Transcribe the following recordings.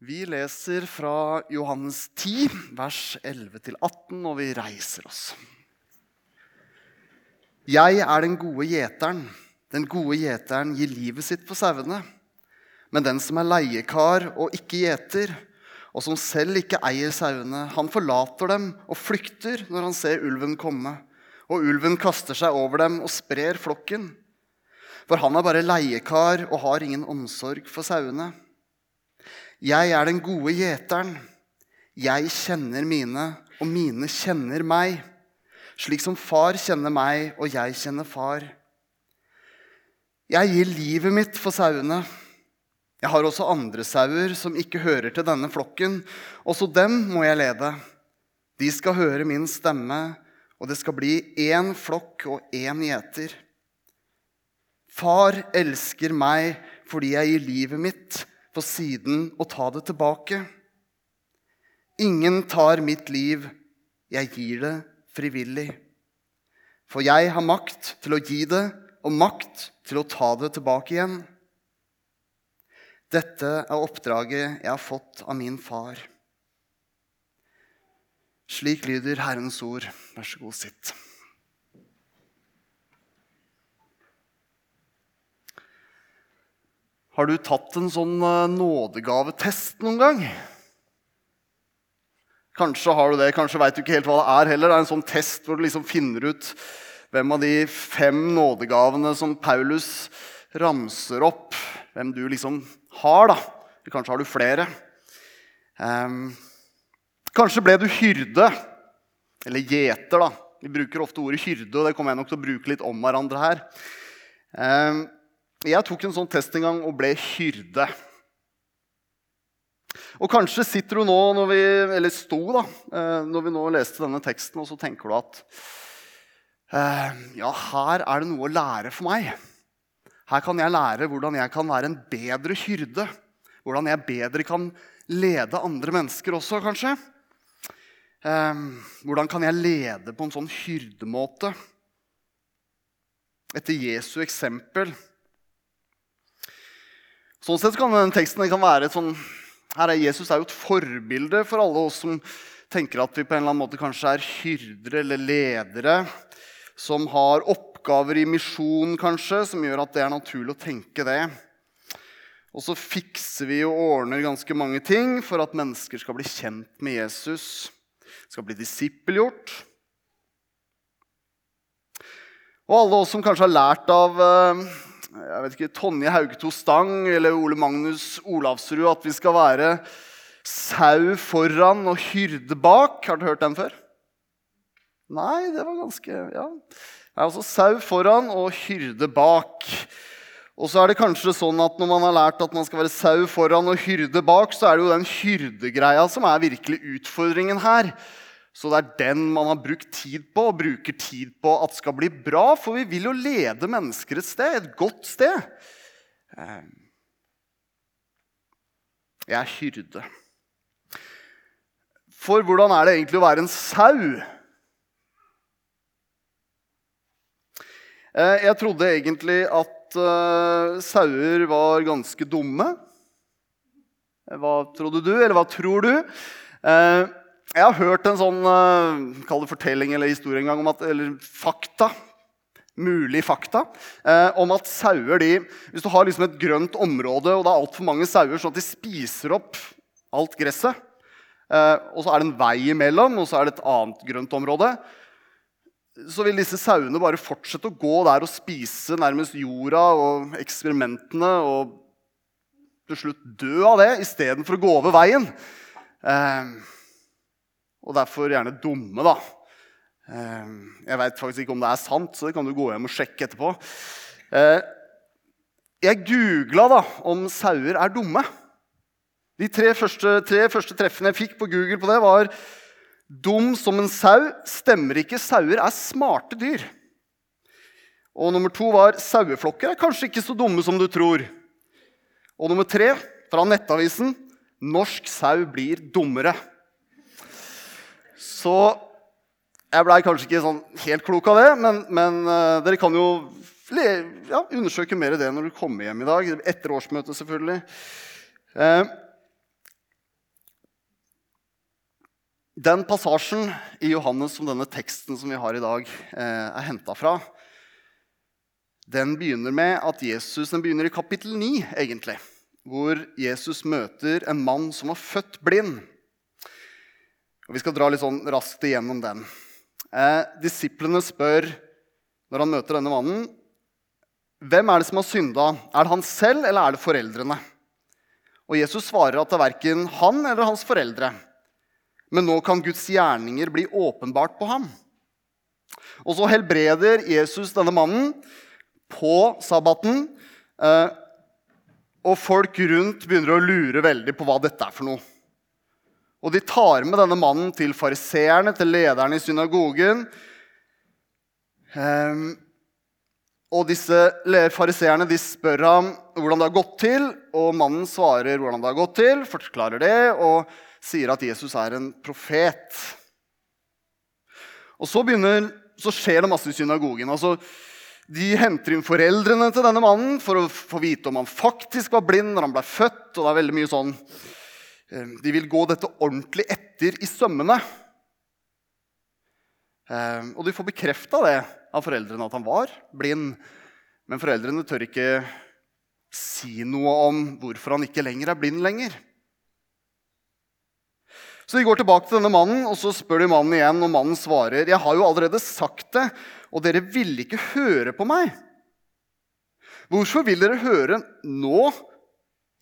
Vi leser fra Johannes 10, vers 11-18, og vi reiser oss. Jeg er den gode gjeteren. Den gode gjeteren gir livet sitt for sauene. Men den som er leiekar og ikke gjeter, og som selv ikke eier sauene, han forlater dem og flykter når han ser ulven komme. Og ulven kaster seg over dem og sprer flokken. For han er bare leiekar og har ingen omsorg for sauene. Jeg er den gode gjeteren. Jeg kjenner mine, og mine kjenner meg. Slik som far kjenner meg, og jeg kjenner far. Jeg gir livet mitt for sauene. Jeg har også andre sauer som ikke hører til denne flokken. Også dem må jeg lede. De skal høre min stemme, og det skal bli én flokk og én gjeter. Far elsker meg fordi jeg gir livet mitt for siden å ta det tilbake. Ingen tar mitt liv, jeg gir det frivillig. For jeg har makt til å gi det og makt til å ta det tilbake igjen. Dette er oppdraget jeg har fått av min far. Slik lyder Herrens ord. Vær så god, sitt. Har du tatt en sånn eh, nådegavetest noen gang? Kanskje har du det, kanskje veit du ikke helt hva det er heller. Det er en sånn test hvor du liksom finner ut hvem av de fem nådegavene som Paulus ramser opp, hvem du liksom har. da. Kanskje har du flere. Um, kanskje ble du hyrde, eller gjeter, da. Vi bruker ofte ordet hyrde, og det kommer jeg nok til å bruke litt om hverandre her. Um, jeg tok en sånn test en gang og ble hyrde. Og kanskje sitter du nå, når vi, eller sto da, eh, når vi nå leste denne teksten, og så tenker du at eh, ja, her er det noe å lære for meg. Her kan jeg lære hvordan jeg kan være en bedre hyrde. Hvordan jeg bedre kan lede andre mennesker også, kanskje. Eh, hvordan kan jeg lede på en sånn hyrdemåte? Etter Jesu eksempel Sånn sett kan den teksten kan være et sånn her er Jesus er jo et forbilde for alle oss som tenker at vi på en eller annen måte kanskje er hyrdere eller ledere som har oppgaver i misjon, kanskje, som gjør at det er naturlig å tenke det. Og så fikser vi og ordner ganske mange ting for at mennesker skal bli kjent med Jesus, skal bli disippelgjort. Og alle oss som kanskje har lært av eh, jeg vet ikke, Tonje Haugto Stang eller Ole Magnus Olavsrud at vi skal være sau foran og hyrde bak. Har du hørt den før? Nei, det var ganske Ja. Det er altså sau foran og hyrde bak. Og så er det kanskje sånn at Når man har lært at man skal være sau foran og hyrde bak, så er det jo den hyrdegreia som er virkelig utfordringen her. Så det er den man har brukt tid på og bruker tid på at skal bli bra. For vi vil jo lede mennesker et sted, et godt sted. Eh, jeg er hyrde. For hvordan er det egentlig å være en sau? Eh, jeg trodde egentlig at uh, sauer var ganske dumme. Hva trodde du, eller hva tror du? Uh, jeg har hørt en sånn kall det fortelling eller historie en gang, om at, eller fakta, mulig fakta, eh, om at sauer de, Hvis du har liksom et grønt område og det er altfor mange sauer, sånn at de spiser opp alt gresset, eh, og så er det en vei imellom, og så er det et annet grønt område, så vil disse sauene bare fortsette å gå der og spise nærmest jorda og eksperimentene og til slutt dø av det istedenfor å gå over veien. Uh, og derfor gjerne dumme, da. Ehm, jeg veit faktisk ikke om det er sant, så det kan du gå hjem og sjekke etterpå. Eh, jeg googla da, om sauer er dumme. De tre første, tre første treffene jeg fikk på Google på det, var 'Dum som en sau stemmer ikke. Sauer er smarte dyr'. Og nummer to var 'Saueflokker er kanskje ikke så dumme som du tror'. Og nummer tre, fra Nettavisen 'Norsk sau blir dummere'. Så jeg blei kanskje ikke sånn helt klok av det, men, men uh, dere kan jo ja, undersøke mer det når du kommer hjem i dag. Etter årsmøtet, selvfølgelig. Uh, Den passasjen i Johannes som denne teksten som vi har i dag, uh, er henta fra, den begynner med at Jesus, den begynner i kapittel 9, egentlig. Hvor Jesus møter en mann som var født blind. Og Vi skal dra litt sånn raskt igjennom den. Eh, disiplene spør når han møter denne mannen, hvem er det som har synda? Er det han selv, eller er det foreldrene? Og Jesus svarer at det er verken han eller hans foreldre. Men nå kan Guds gjerninger bli åpenbart på ham. Og så helbreder Jesus denne mannen på sabbaten. Eh, og folk rundt begynner å lure veldig på hva dette er for noe. Og de tar med denne mannen til fariseerne, til lederne i synagogen. Um, og disse fariseerne spør ham hvordan det har gått til, og mannen svarer hvordan det har gått til, forklarer det og sier at Jesus er en profet. Og så, begynner, så skjer det masse i synagogen. Altså, de henter inn foreldrene til denne mannen for å få vite om han faktisk var blind når han ble født. og det er veldig mye sånn de vil gå dette ordentlig etter i sømmene. Eh, og de får bekrefta det av foreldrene, at han var blind. Men foreldrene tør ikke si noe om hvorfor han ikke lenger er blind lenger. Så de går tilbake til denne mannen og så spør de mannen igjen, og mannen svarer, 'Jeg har jo allerede sagt det, og dere ville ikke høre på meg.' 'Hvorfor vil dere høre nå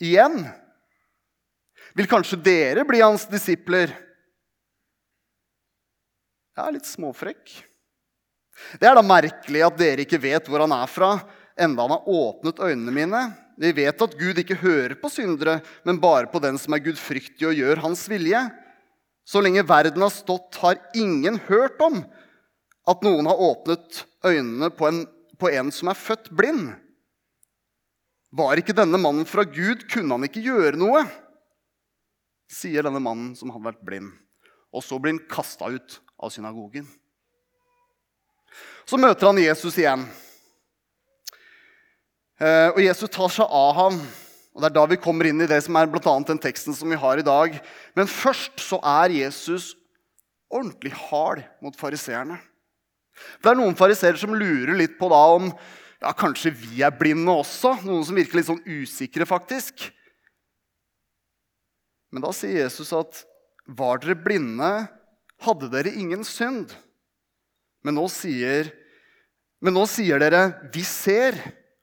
igjen?' Vil kanskje dere bli hans disipler? Jeg er litt småfrekk. Det er da merkelig at dere ikke vet hvor han er fra, enda han har åpnet øynene mine. Vi vet at Gud ikke hører på syndere, men bare på den som er gudfryktig og gjør hans vilje. Så lenge verden har stått, har ingen hørt om at noen har åpnet øynene på en, på en som er født blind. Var ikke denne mannen fra Gud, kunne han ikke gjøre noe sier denne mannen som hadde vært blind. Og så blir han kasta ut av synagogen. Så møter han Jesus igjen. Eh, og Jesus tar seg av ham. Og Det er da vi kommer inn i det som er blant annet den teksten som vi har i dag. Men først så er Jesus ordentlig hard mot fariseerne. Det er noen fariseere som lurer litt på da om ja, kanskje vi er blinde også. Noen som virker litt sånn usikre, faktisk. Men da sier Jesus at var dere blinde, hadde dere ingen synd. Men nå sier, men nå sier dere vi ser,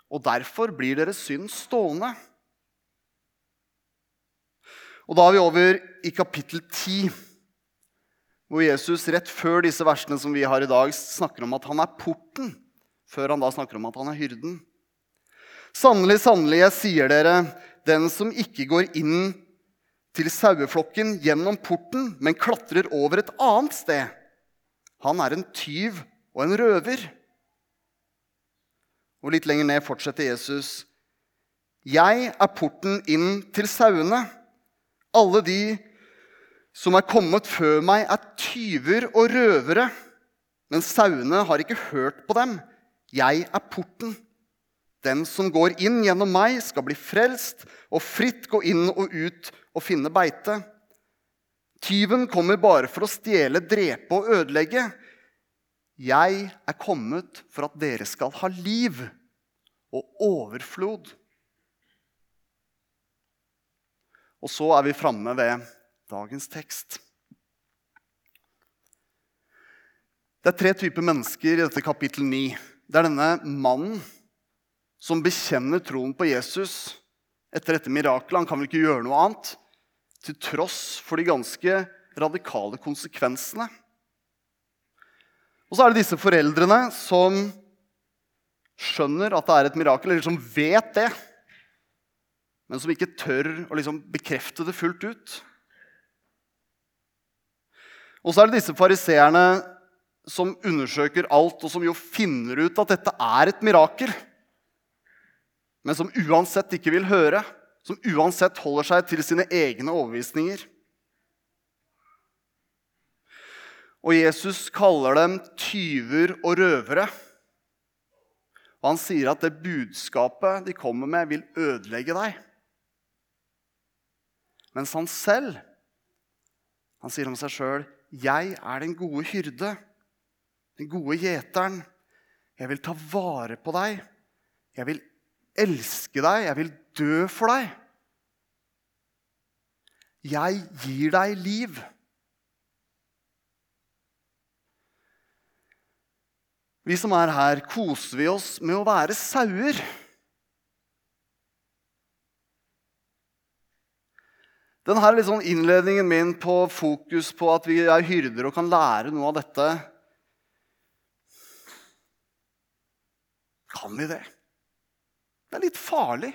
og derfor blir deres synd stående. Og Da er vi over i kapittel 10, hvor Jesus rett før disse versene som vi har i dag, snakker om at han er porten, før han da snakker om at han er hyrden. Sannelig, sannelig, jeg sier dere, den som ikke går inn til saueflokken gjennom porten, men klatrer over et annet sted. Han er en tyv og en røver. Og Litt lenger ned fortsetter Jesus. Jeg er porten inn til sauene. Alle de som er kommet før meg, er tyver og røvere. Men sauene har ikke hørt på dem. Jeg er porten. Den som går inn gjennom meg, skal bli frelst og fritt gå inn og ut og finne beite. Tyven kommer bare for å stjele, drepe og ødelegge. Jeg er kommet for at dere skal ha liv og overflod. Og så er vi framme ved dagens tekst. Det er tre typer mennesker i dette kapittel 9. Det er denne mannen som bekjenner troen på Jesus etter dette mirakelet. Han kan vel ikke gjøre noe annet til tross for de ganske radikale konsekvensene. Og så er det disse foreldrene som skjønner at det er et mirakel, eller som vet det, men som ikke tør å liksom bekrefte det fullt ut. Og så er det disse fariseerne som undersøker alt, og som jo finner ut at dette er et mirakel, men som uansett ikke vil høre som uansett holder seg til sine egne overbevisninger. Og Jesus kaller dem tyver og røvere. Og han sier at det budskapet de kommer med, vil ødelegge deg. Mens han selv han sier om seg sjøl, 'Jeg er den gode hyrde, den gode gjeteren.' 'Jeg vil ta vare på deg. Jeg vil elske deg. Jeg vil dø for deg.' 'Jeg gir deg liv.' Vi som er her, koser vi oss med å være sauer. Denne liksom innledningen min på fokus på at vi er hyrder og kan lære noe av dette Kan vi det? Det er litt farlig.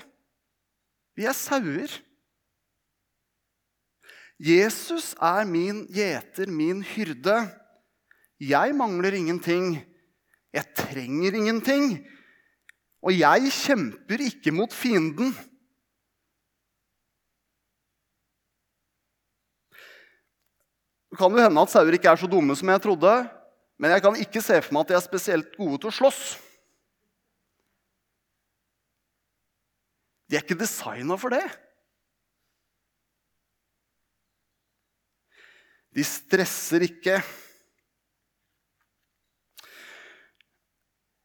Vi er sauer. Jesus er min gjeter, min hyrde. Jeg mangler ingenting. Jeg trenger ingenting. Og jeg kjemper ikke mot fienden. Det kan jo hende at sauer ikke er så dumme som jeg trodde, men jeg kan ikke se for meg at de er spesielt gode til å slåss. De er ikke designa for det. De stresser ikke.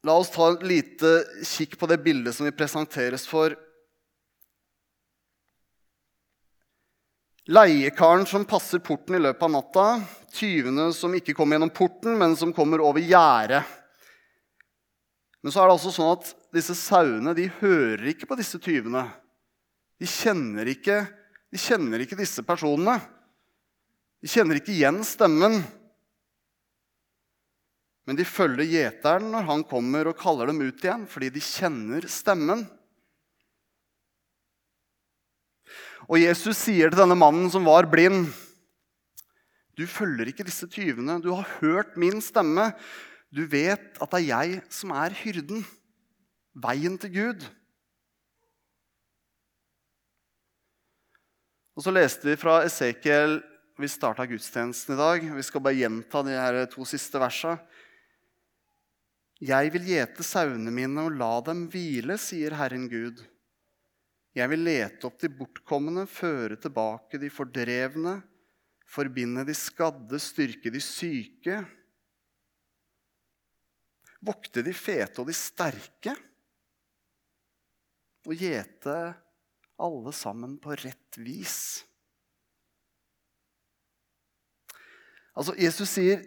La oss ta et lite kikk på det bildet som vi presenteres for Leiekaren som passer porten i løpet av natta. Tyvene som ikke kommer gjennom porten, men som kommer over gjerdet. Men så er det altså sånn at disse sauene de hører ikke på disse tyvene. De kjenner ikke, de kjenner ikke disse personene. De kjenner ikke igjen stemmen. Men de følger gjeteren når han kommer og kaller dem ut igjen, fordi de kjenner stemmen. Og Jesus sier til denne mannen som var blind, du følger ikke disse tyvene. Du har hørt min stemme. Du vet at det er jeg som er hyrden. Veien til Gud. Og så leste vi fra Esekiel Vi starta gudstjenesten i dag. Vi skal bare gjenta de her to siste versa. Jeg vil gjete sauene mine og la dem hvile, sier Herren Gud. Jeg vil lete opp de bortkomne, føre tilbake de fordrevne, forbinde de skadde, styrke de syke, vokte de fete og de sterke, og gjete alle sammen på rett vis. Altså, Jesus sier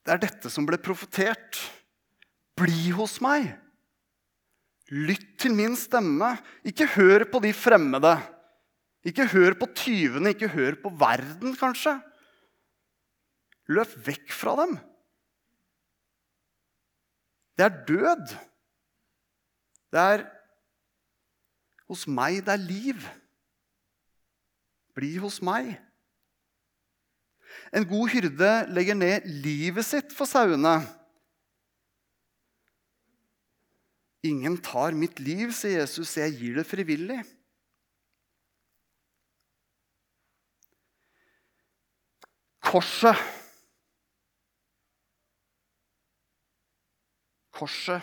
det er dette som ble profetert. Bli hos meg. Lytt til min stemme. Ikke hør på de fremmede. Ikke hør på tyvene, ikke hør på verden, kanskje. Løp vekk fra dem. Det er død. Det er hos meg det er liv. Bli hos meg. En god hyrde legger ned livet sitt for sauene. Ingen tar mitt liv, sier Jesus, jeg gir det frivillig. Korset. Korset.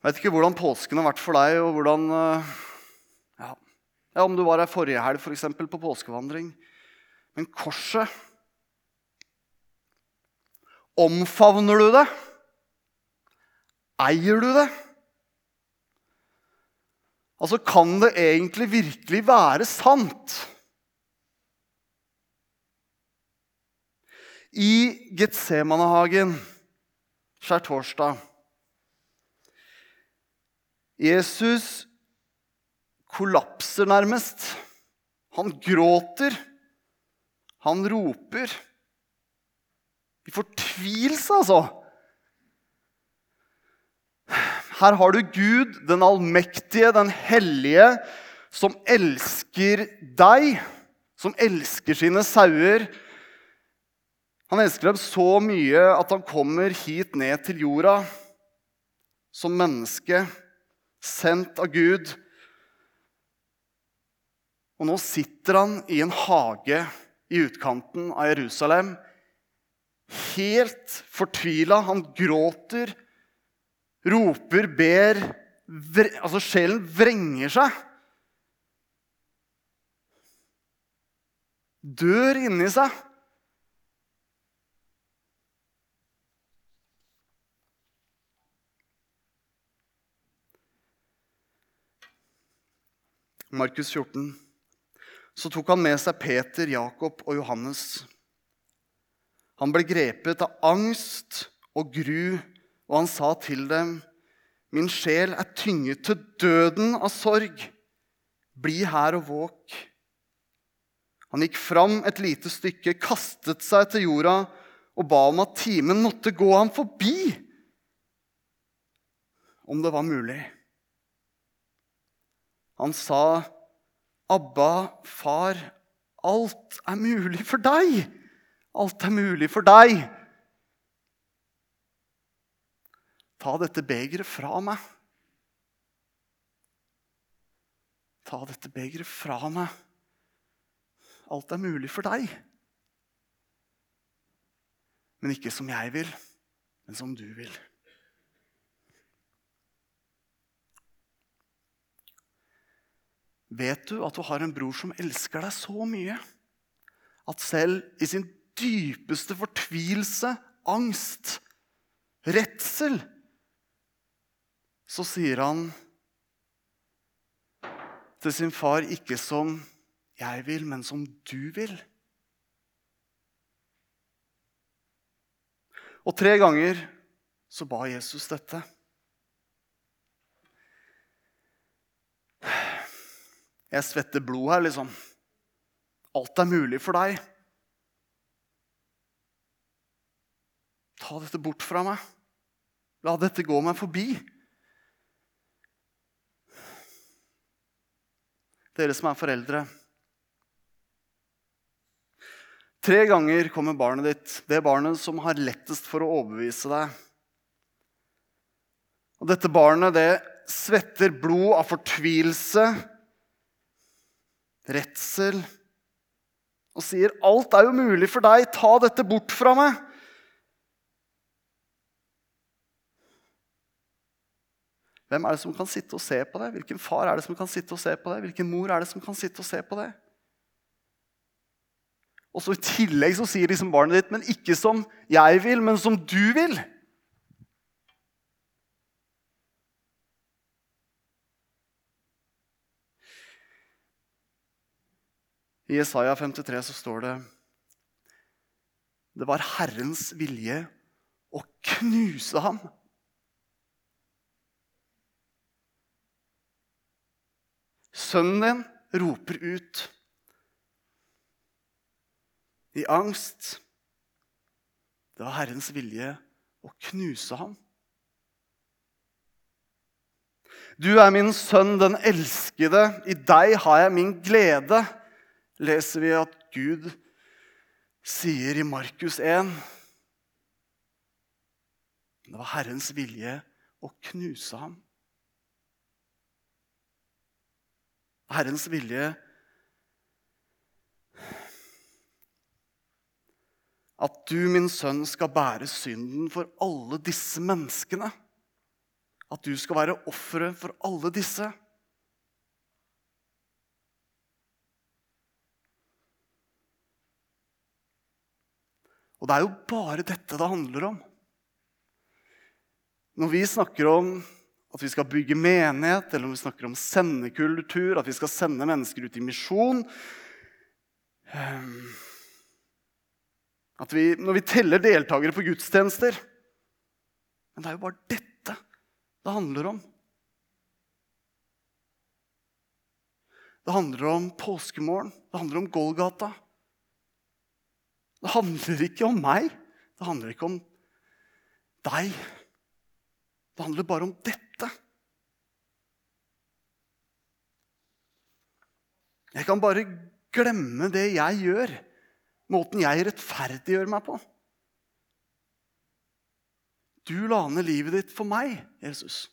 Jeg vet ikke hvordan påsken har vært for deg, og hvordan eh, ja, ja, Om du var her forrige helg, f.eks., for på påskevandring. Men korset Omfavner du det? Eier du det? Altså, kan det egentlig virkelig være sant? I Getsemanehagen skjærtorsdag Jesus kollapser nærmest. Han gråter. Han roper. I fortvilelse, altså. Her har du Gud, den allmektige, den hellige, som elsker deg, som elsker sine sauer. Han elsker dem så mye at han kommer hit ned til jorda som menneske, sendt av Gud. Og nå sitter han i en hage i utkanten av Jerusalem, helt fortvila. Han gråter roper, ber Altså, sjelen vrenger seg. dør inni seg. Markus 14. Så tok han med seg Peter, Jakob og Johannes. Han ble grepet av angst og gru, og han sa til dem, Min sjel er tynget til døden av sorg. Bli her og våk. Han gikk fram et lite stykke, kastet seg til jorda og ba om at timen måtte gå ham forbi, om det var mulig. Han sa, 'Abba, far, alt er mulig for deg.' Alt er mulig for deg. Ta dette begeret fra meg. Ta dette begeret fra meg. Alt er mulig for deg. Men ikke som jeg vil, men som du vil. Vet du at du har en bror som elsker deg så mye at selv i sin dypeste fortvilelse, angst, redsel, så sier han til sin far ikke som jeg vil, men som du vil. Og tre ganger så ba Jesus dette. Jeg svetter blod her, liksom. Alt er mulig for deg. Ta dette bort fra meg. La dette gå meg forbi. Dere som er foreldre. Tre ganger kommer barnet ditt, det barnet som har lettest for å overbevise deg. Og dette barnet det svetter blod av fortvilelse, redsel, og sier 'Alt er jo mulig for deg. Ta dette bort fra meg.' Hvem er det som kan sitte og se på det? Hvilken far er det som kan sitte og se på det? Hvilken mor er det som kan sitte og se på det? Og så I tillegg så sier liksom barnet ditt, men ikke som jeg vil, men som du vil. I Jesaja 53 så står det Det var Herrens vilje å knuse ham. Sønnen din roper ut i angst. Det var Herrens vilje å knuse ham. Du er min sønn, den elskede. I deg har jeg min glede leser vi at Gud sier i Markus 1 Det var Herrens vilje å knuse ham. Herrens vilje At du, min sønn, skal bære synden for alle disse menneskene. At du skal være offeret for alle disse. Og det er jo bare dette det handler om. Når vi snakker om at vi skal bygge menighet, eller når vi snakker om sendekultur, at vi skal sende mennesker ut i misjon ehm, at vi, Når vi teller deltakere på gudstjenester Men det er jo bare dette det handler om. Det handler om påskemorgen. Det handler om Golgata. Det handler ikke om meg. Det handler ikke om deg. Det handler bare om dette. Jeg kan bare glemme det jeg gjør, måten jeg rettferdiggjør meg på. Du la ned livet ditt for meg, Jesus.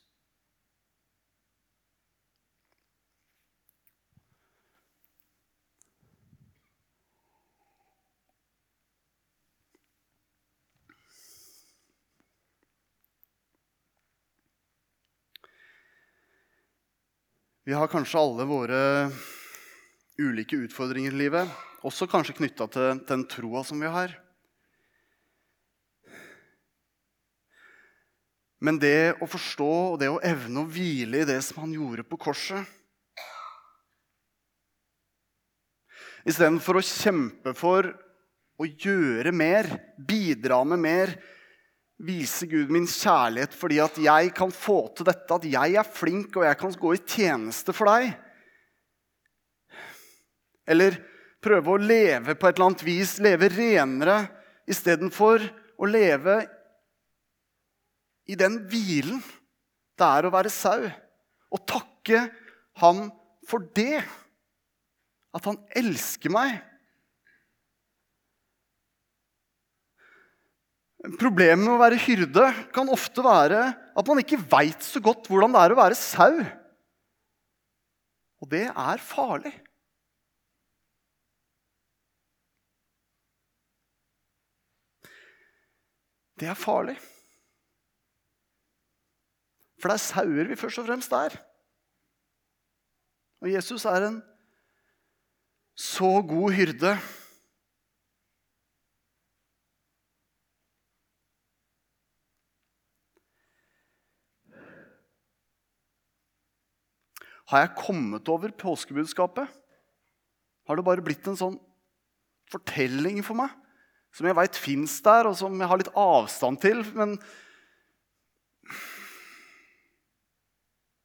Vi har kanskje alle våre ulike utfordringer i livet, også kanskje knytta til den troa som vi har. Men det å forstå og det å evne å hvile i det som han gjorde på korset Istedenfor å kjempe for å gjøre mer, bidra med mer, vise Gud min kjærlighet fordi at jeg kan få til dette, at jeg er flink og jeg kan gå i tjeneste for deg. Eller prøve å leve på et eller annet vis, leve renere istedenfor å leve i den hvilen det er å være sau. Og takke ham for det. At han elsker meg. Problemet med å være hyrde kan ofte være at man ikke veit så godt hvordan det er å være sau. Og det er farlig. Det er farlig. For det er sauer vi først og fremst er. Og Jesus er en så god hyrde Har jeg kommet over påskebudskapet? Har det bare blitt en sånn fortelling for meg som jeg veit fins der, og som jeg har litt avstand til? Men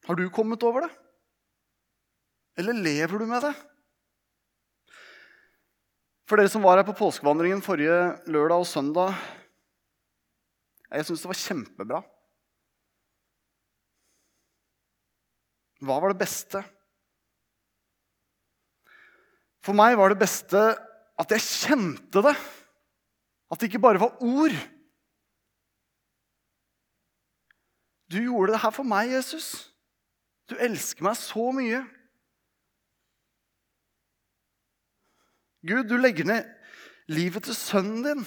har du kommet over det? Eller lever du med det? For dere som var her på påskevandringen forrige lørdag og søndag Jeg syns det var kjempebra. Hva var det beste? For meg var det beste at jeg kjente det. At det ikke bare var ord. Du gjorde det her for meg, Jesus. Du elsker meg så mye. Gud, du legger ned livet til sønnen din.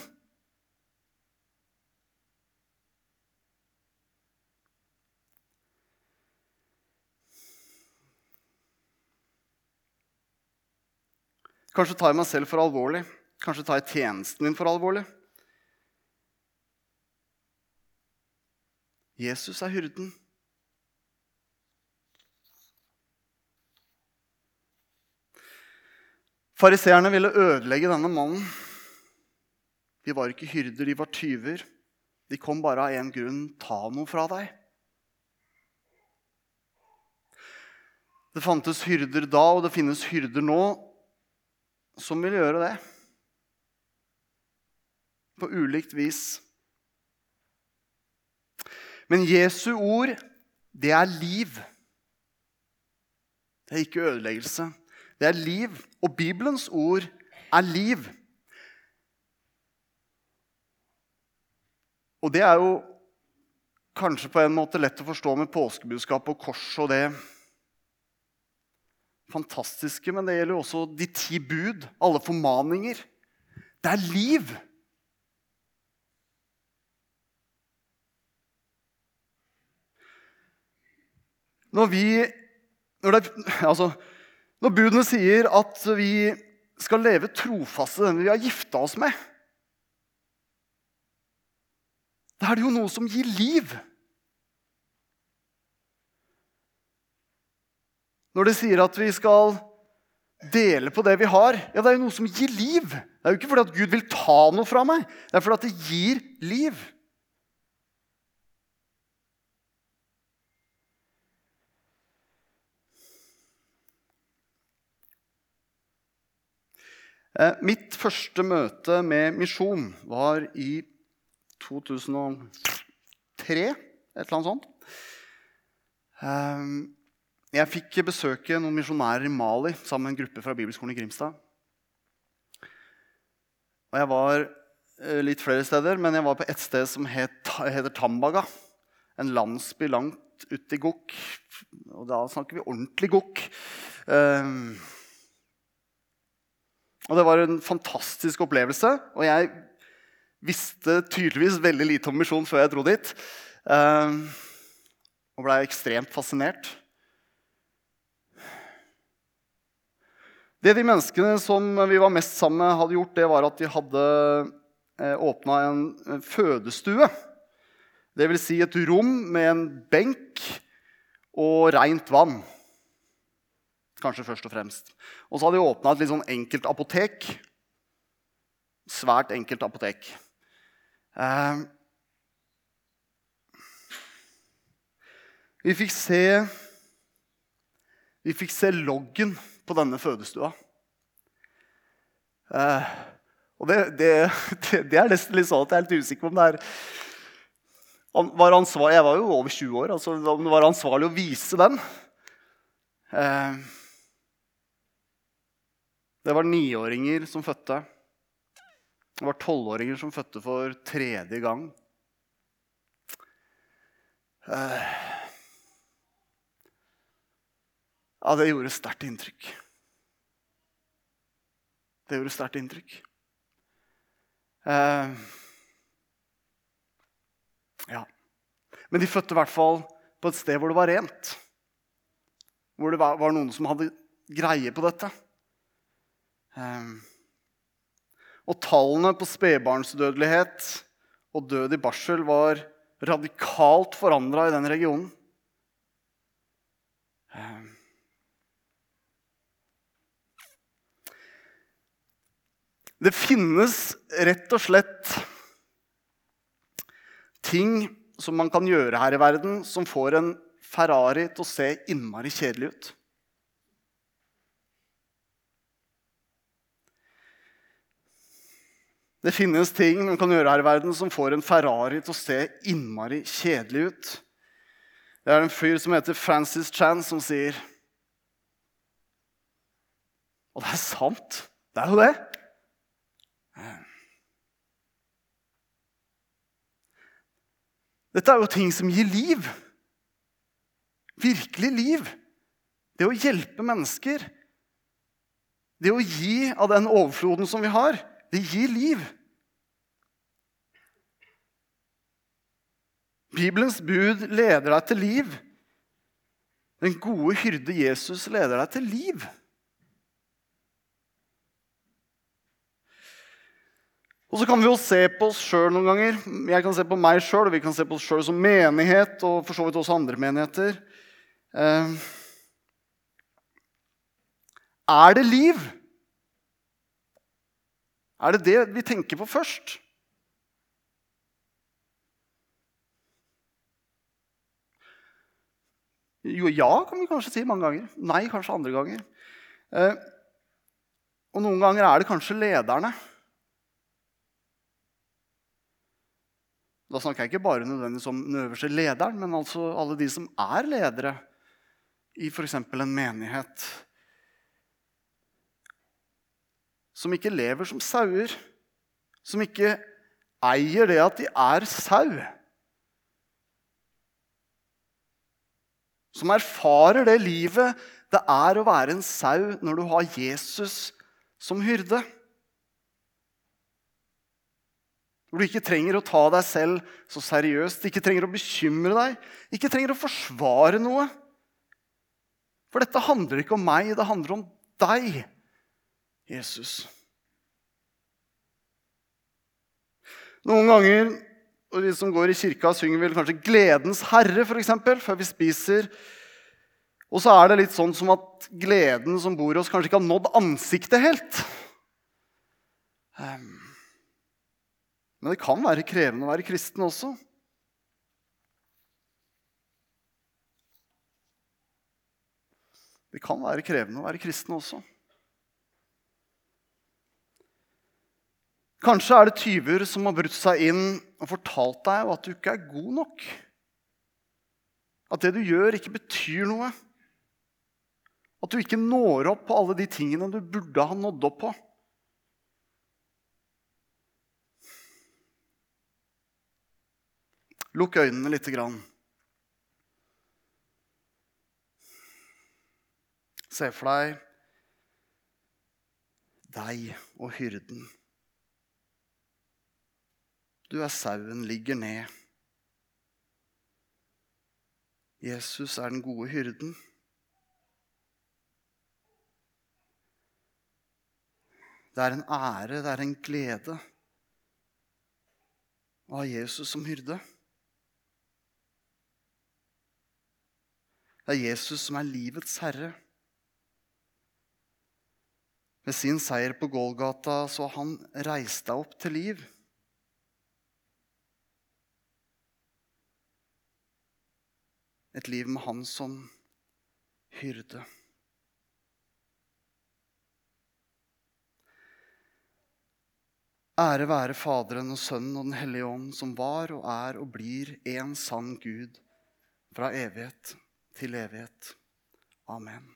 Kanskje tar jeg meg selv for alvorlig. Kanskje tar jeg tjenesten min for alvorlig. Jesus er hyrden. Fariseerne ville ødelegge denne mannen. De var ikke hyrder, de var tyver. De kom bare av én grunn ta noe fra deg. Det fantes hyrder da, og det finnes hyrder nå som vil gjøre det. På ulikt vis. Men Jesu ord, det er liv. Det er ikke ødeleggelse. Det er liv. Og Bibelens ord er liv. Og det er jo kanskje på en måte lett å forstå med påskebudskapet og kors og det fantastiske, men det gjelder også de ti bud, alle formaninger. Det er liv. Når vi når, det, altså, når budene sier at vi skal leve trofaste den vi har gifta oss med Da er det jo noe som gir liv. Når det sier at vi skal dele på det vi har, ja, det er jo noe som gir liv. Det er jo ikke fordi at Gud vil ta noe fra meg, det er fordi at det gir liv. Eh, mitt første møte med misjon var i 2003, et eller annet sånt. Jeg fikk besøke noen misjonærer i Mali sammen med en gruppe fra Bibelskolen i Grimstad. Og jeg var eh, litt flere steder, men jeg var på et sted som het, heter Tambaga. En landsby langt ute i Gokk. Og da snakker vi ordentlig Gokk. Um, og det var en fantastisk opplevelse. Og jeg visste tydeligvis veldig lite om misjon før jeg dro dit. Um, og blei ekstremt fascinert. Det de menneskene som vi var mest sammen med, hadde gjort, det var at de hadde eh, åpna en fødestue. Det vil si et rom med en benk og rent vann. Kanskje først og fremst. Og så hadde de åpna et litt sånn enkelt apotek. Svært enkelt apotek. Eh, vi fikk se Vi fikk se loggen på denne fødestua. Eh, og det, det, det, er nesten litt sånn at jeg er litt usikker på om det er var ansvar, Jeg var jo over 20 år. altså Om det var ansvarlig å vise den. Eh, det var niåringer som fødte. Det var tolvåringer som fødte for tredje gang. Eh, ja, det gjorde sterkt inntrykk. Det gjorde sterkt inntrykk. Eh, ja. Men de fødte i hvert fall på et sted hvor det var rent. Hvor det var, noen som hadde greie på dette. Eh, og tallene på spedbarnsdødelighet og død i barsel var radikalt forandra i den regionen. Eh, Det finnes rett og slett ting som man kan gjøre her i verden, som får en Ferrari til å se innmari kjedelig ut. Det finnes ting man kan gjøre her i verden som får en Ferrari til å se innmari kjedelig ut. Det er en fyr som heter Francis Chan, som sier Og det er sant. Det er jo det. Dette er jo ting som gir liv. Virkelig liv. Det å hjelpe mennesker. Det å gi av den overfloden som vi har, det gir liv. Bibelens bud leder deg til liv. Den gode hyrde Jesus leder deg til liv. Og så kan vi jo se på oss sjøl noen ganger. Jeg kan se på meg sjøl, og vi kan se på oss sjøl som menighet, og for så vidt også andre menigheter. Eh, er det liv? Er det det vi tenker på først? Jo, ja, kan vi kanskje si mange ganger. Nei, kanskje andre ganger. Eh, og noen ganger er det kanskje lederne. Da snakker jeg ikke bare nødvendigvis om den øverste lederen, men altså alle de som er ledere i f.eks. en menighet. Som ikke lever som sauer. Som ikke eier det at de er sau. Som erfarer det livet det er å være en sau når du har Jesus som hyrde. Hvor du ikke trenger å ta deg selv så seriøst, ikke trenger å bekymre deg, ikke trenger å forsvare noe. For dette handler ikke om meg, det handler om deg, Jesus. Noen ganger, og vi som går i kirka, synger vel kanskje 'Gledens Herre' for eksempel, før vi spiser. Og så er det litt sånn som at gleden som bor i oss, kanskje ikke har nådd ansiktet helt. Um, men det kan være krevende å være kristen også. Det kan være krevende å være kristen også. Kanskje er det tyver som har brutt seg inn og fortalt deg at du ikke er god nok. At det du gjør, ikke betyr noe. At du ikke når opp på alle de tingene du burde ha nådd opp på. Lukk øynene lite grann. Se for deg deg og hyrden. Du er sauen, ligger ned. Jesus er den gode hyrden. Det er en ære, det er en glede å ha Jesus som hyrde. Det er Jesus som er livets herre. Ved sin seier på Golgata så har han reist deg opp til liv. Et liv med han som hyrde. Ære være Faderen og Sønnen og Den hellige ånd, som var og er og blir en sann Gud fra evighet til evighet. Amen.